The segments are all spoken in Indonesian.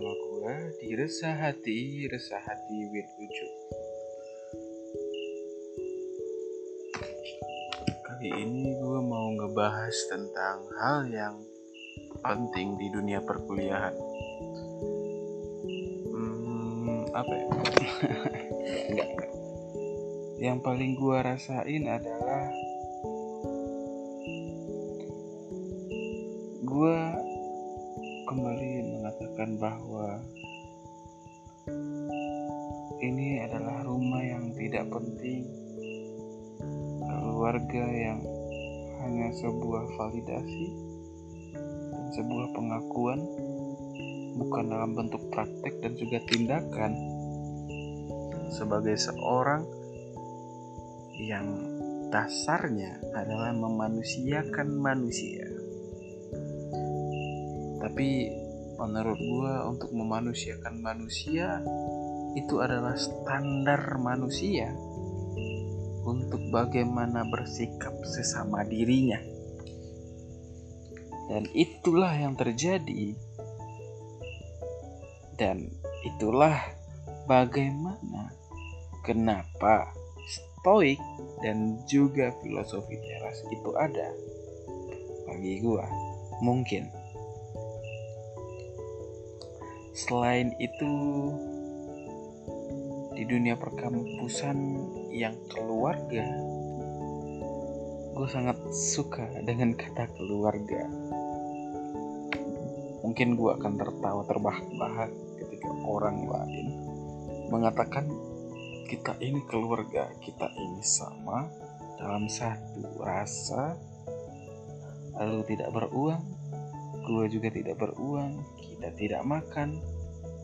bersama gua di Resah Hati, Resah Hati with Ucup. Kali ini gua mau ngebahas tentang hal yang penting di dunia perkuliahan. Hmm, apa ya? Yang paling gua rasain adalah gua mengatakan bahwa ini adalah rumah yang tidak penting, keluarga yang hanya sebuah validasi dan sebuah pengakuan, bukan dalam bentuk praktek dan juga tindakan. Sebagai seorang yang dasarnya adalah memanusiakan manusia tapi menurut gue untuk memanusiakan manusia itu adalah standar manusia untuk bagaimana bersikap sesama dirinya. Dan itulah yang terjadi. Dan itulah bagaimana kenapa stoik dan juga filosofi teras itu ada. Bagi gua mungkin Selain itu, di dunia perkampusan yang keluarga, gue sangat suka dengan kata keluarga. Mungkin gue akan tertawa terbahak-bahak ketika orang lain mengatakan kita ini keluarga, kita ini sama dalam satu rasa, lalu tidak beruang, gue juga tidak beruang, kita tidak makan,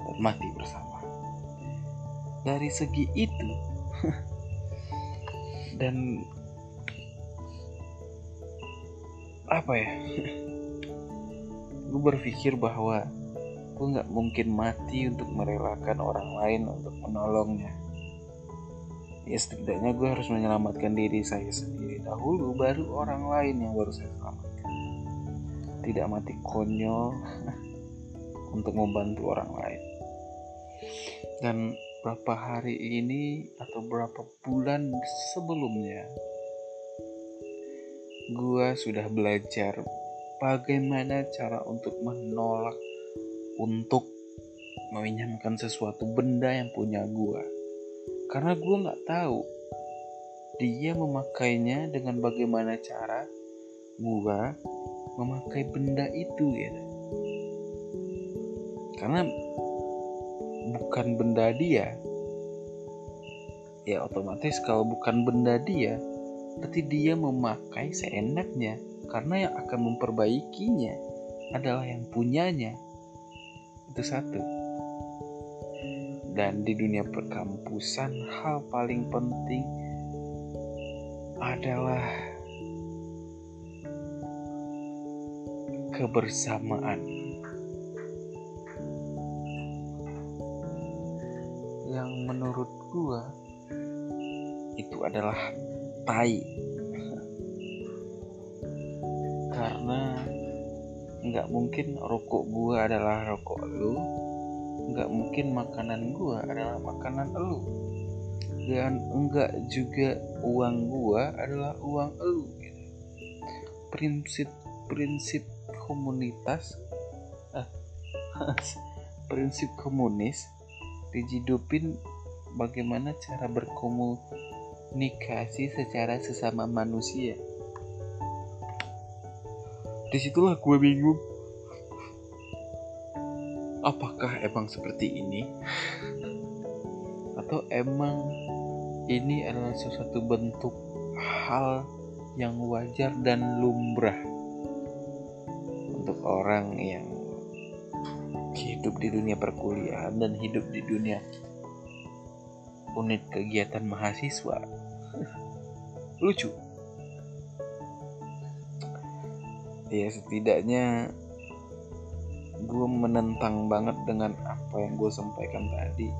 dan mati bersama. Dari segi itu, dan apa ya, gue berpikir bahwa gue nggak mungkin mati untuk merelakan orang lain untuk menolongnya. Ya setidaknya gue harus menyelamatkan diri saya sendiri dahulu, baru orang lain yang baru saya selamatkan. Tidak mati konyol. untuk membantu orang lain. Dan berapa hari ini atau berapa bulan sebelumnya, gua sudah belajar bagaimana cara untuk menolak untuk meminjamkan sesuatu benda yang punya gua. Karena gua nggak tahu dia memakainya dengan bagaimana cara gua memakai benda itu gitu karena bukan benda dia. Ya otomatis kalau bukan benda dia berarti dia memakai seenaknya. Karena yang akan memperbaikinya adalah yang punyanya. Itu satu. Dan di dunia perkampusan hal paling penting adalah kebersamaan menurut gua itu adalah tai. Karena nggak mungkin rokok gua adalah rokok lu nggak mungkin makanan gua adalah makanan lu. Dan enggak juga uang gua adalah uang lu prinsip prinsip komunitas eh, prinsip komunis dijidupin bagaimana cara berkomunikasi secara sesama manusia. Di situlah gue bingung. Apakah emang seperti ini? Atau emang ini adalah sesuatu bentuk hal yang wajar dan lumrah untuk orang yang hidup di dunia perkuliahan dan hidup di dunia unit kegiatan mahasiswa. Lucu. Ya setidaknya gue menentang banget dengan apa yang gue sampaikan tadi.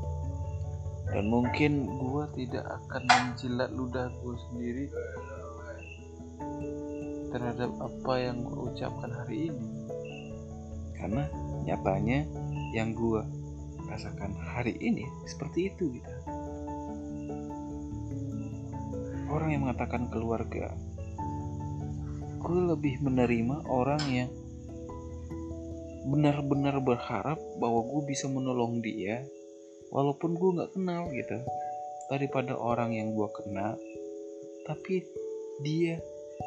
Dan mungkin gue tidak akan menjilat ludah gue sendiri terhadap apa yang gue ucapkan hari ini. Karena nyatanya yang gue rasakan hari ini seperti itu gitu orang yang mengatakan keluarga gue lebih menerima orang yang benar-benar berharap bahwa gue bisa menolong dia walaupun gue nggak kenal gitu daripada orang yang gue kenal. Tapi dia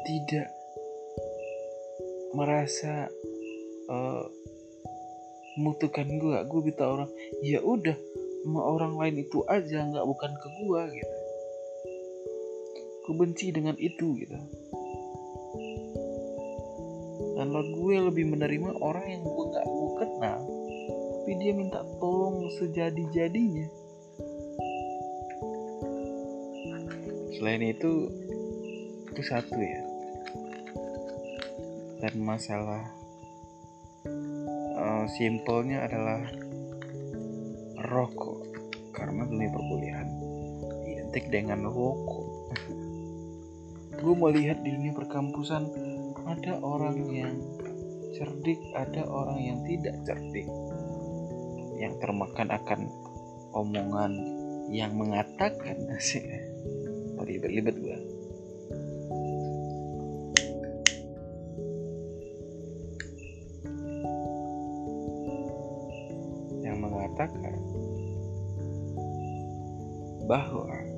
tidak merasa uh, membutuhkan gue gue minta orang ya udah sama orang lain itu aja nggak bukan ke gue gitu gue benci dengan itu gitu. Dan gue lebih menerima orang yang gue gak gue kenal tapi dia minta tolong sejadi-jadinya. Selain itu itu satu ya. Dan masalah uh, simpelnya adalah rokok. Karena dunia perkuliahan identik dengan rokok gue melihat di dunia perkampusan ada orang yang cerdik ada orang yang tidak cerdik. Yang termakan akan omongan yang mengatakan sih ribet-ribet gue yang mengatakan bahwa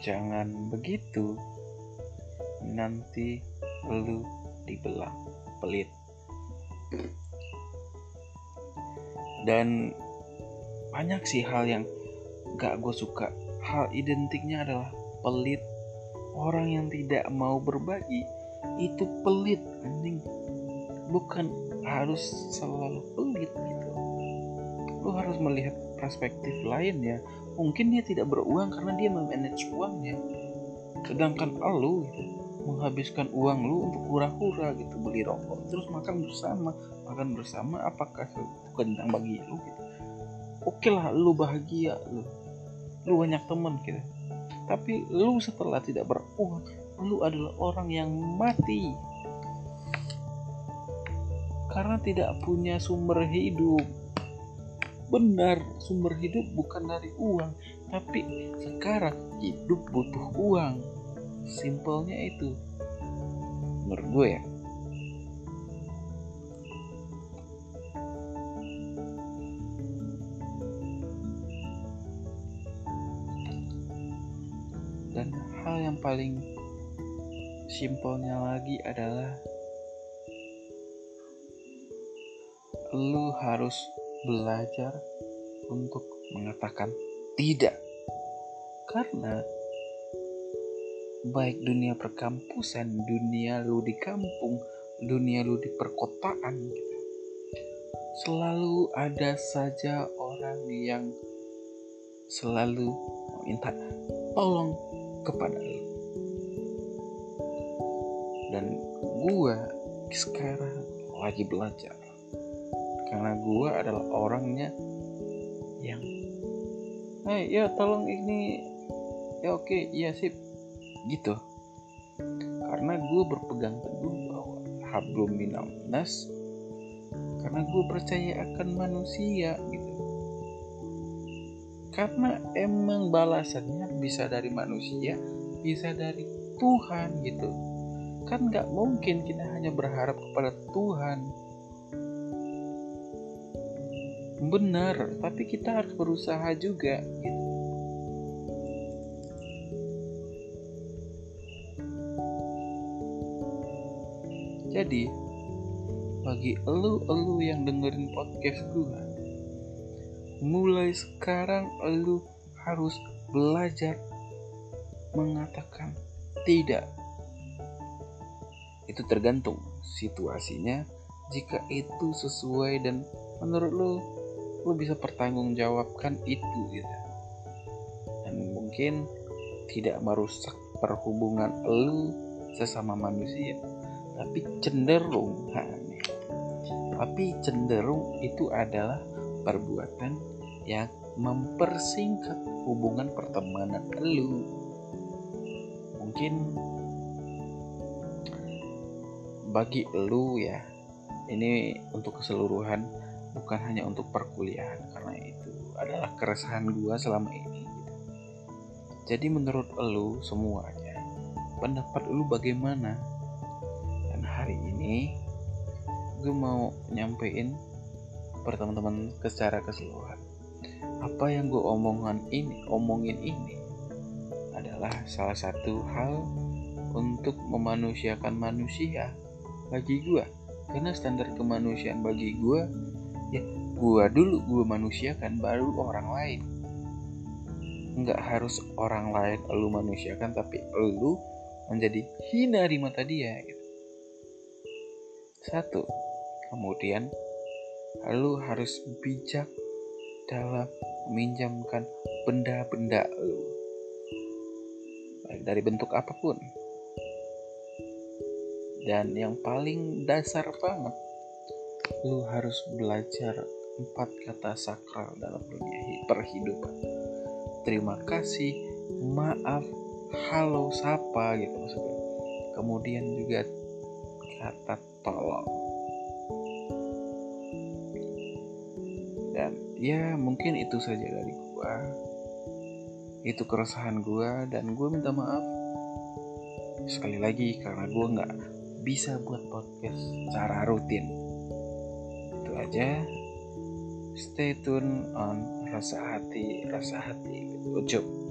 jangan begitu. Nanti lu dibelah pelit. Dan banyak sih hal yang gak gue suka. Hal identiknya adalah pelit. Orang yang tidak mau berbagi itu pelit anjing. Bukan harus selalu pelit gitu. Lu harus melihat perspektif lain ya mungkin dia tidak beruang karena dia memanage uangnya sedangkan lu gitu, menghabiskan uang lu untuk hura-hura gitu beli rokok terus makan bersama. Makan bersama apakah itu kenyang bagi lu gitu? Oke lah lu bahagia lu lu banyak temen gitu. Tapi lu setelah tidak beruang lu adalah orang yang mati. Karena tidak punya sumber hidup benar sumber hidup bukan dari uang tapi sekarang hidup butuh uang. Simpelnya itu. Menurut gue ya. Dan hal yang paling simpelnya lagi adalah lu harus belajar untuk mengatakan tidak karena baik dunia perkampusan, dunia lu di kampung, dunia lu di perkotaan gitu. Selalu ada saja orang yang selalu minta tolong kepada lu. Dan gua sekarang lagi belajar. Karena gua adalah orangnya. Yang Hey, ya tolong ini. Ya oke, ya sip. Gitu. Karena gue berpegang teguh bahwa hablum minamnas karena gue percaya akan manusia gitu. Karena emang balasannya bisa dari manusia bisa dari Tuhan gitu. Kan nggak mungkin kita hanya berharap kepada Tuhan benar tapi kita harus berusaha juga gitu Jadi, bagi elu-elu yang dengerin podcast gue, mulai sekarang elu harus belajar mengatakan tidak. Itu tergantung situasinya. Jika itu sesuai dan menurut lo, lo bisa pertanggungjawabkan itu gitu. Dan mungkin tidak merusak perhubungan lo sesama manusia tapi cenderung tapi cenderung itu adalah perbuatan yang mempersingkat hubungan pertemanan lu mungkin bagi lu ya ini untuk keseluruhan bukan hanya untuk perkuliahan karena itu adalah keresahan gue selama ini gitu. jadi menurut lu semuanya pendapat lu bagaimana? Dan hari ini gue mau nyampein per teman-teman secara keseluruhan. Apa yang gue omongan ini omongin ini adalah salah satu hal untuk memanusiakan manusia bagi gue karena standar kemanusiaan bagi gue gue dulu gue manusiakan baru orang lain. Nggak harus orang lain lu manusiakan tapi lu menjadi hina di mata dia gitu. satu kemudian lu harus bijak dalam meminjamkan benda-benda lu. Baik dari bentuk apa pun. Dan yang paling dasar banget lu harus belajar empat kata sakral dalam dunia perhidupan terima kasih maaf halo sapa gitu maksudnya kemudian juga kata tolong dan ya mungkin itu saja dari gua itu keresahan gua dan gua minta maaf sekali lagi karena gua nggak bisa buat podcast secara rutin. Itu aja. Stay tune on rasa hati, rasa hati. Ucup.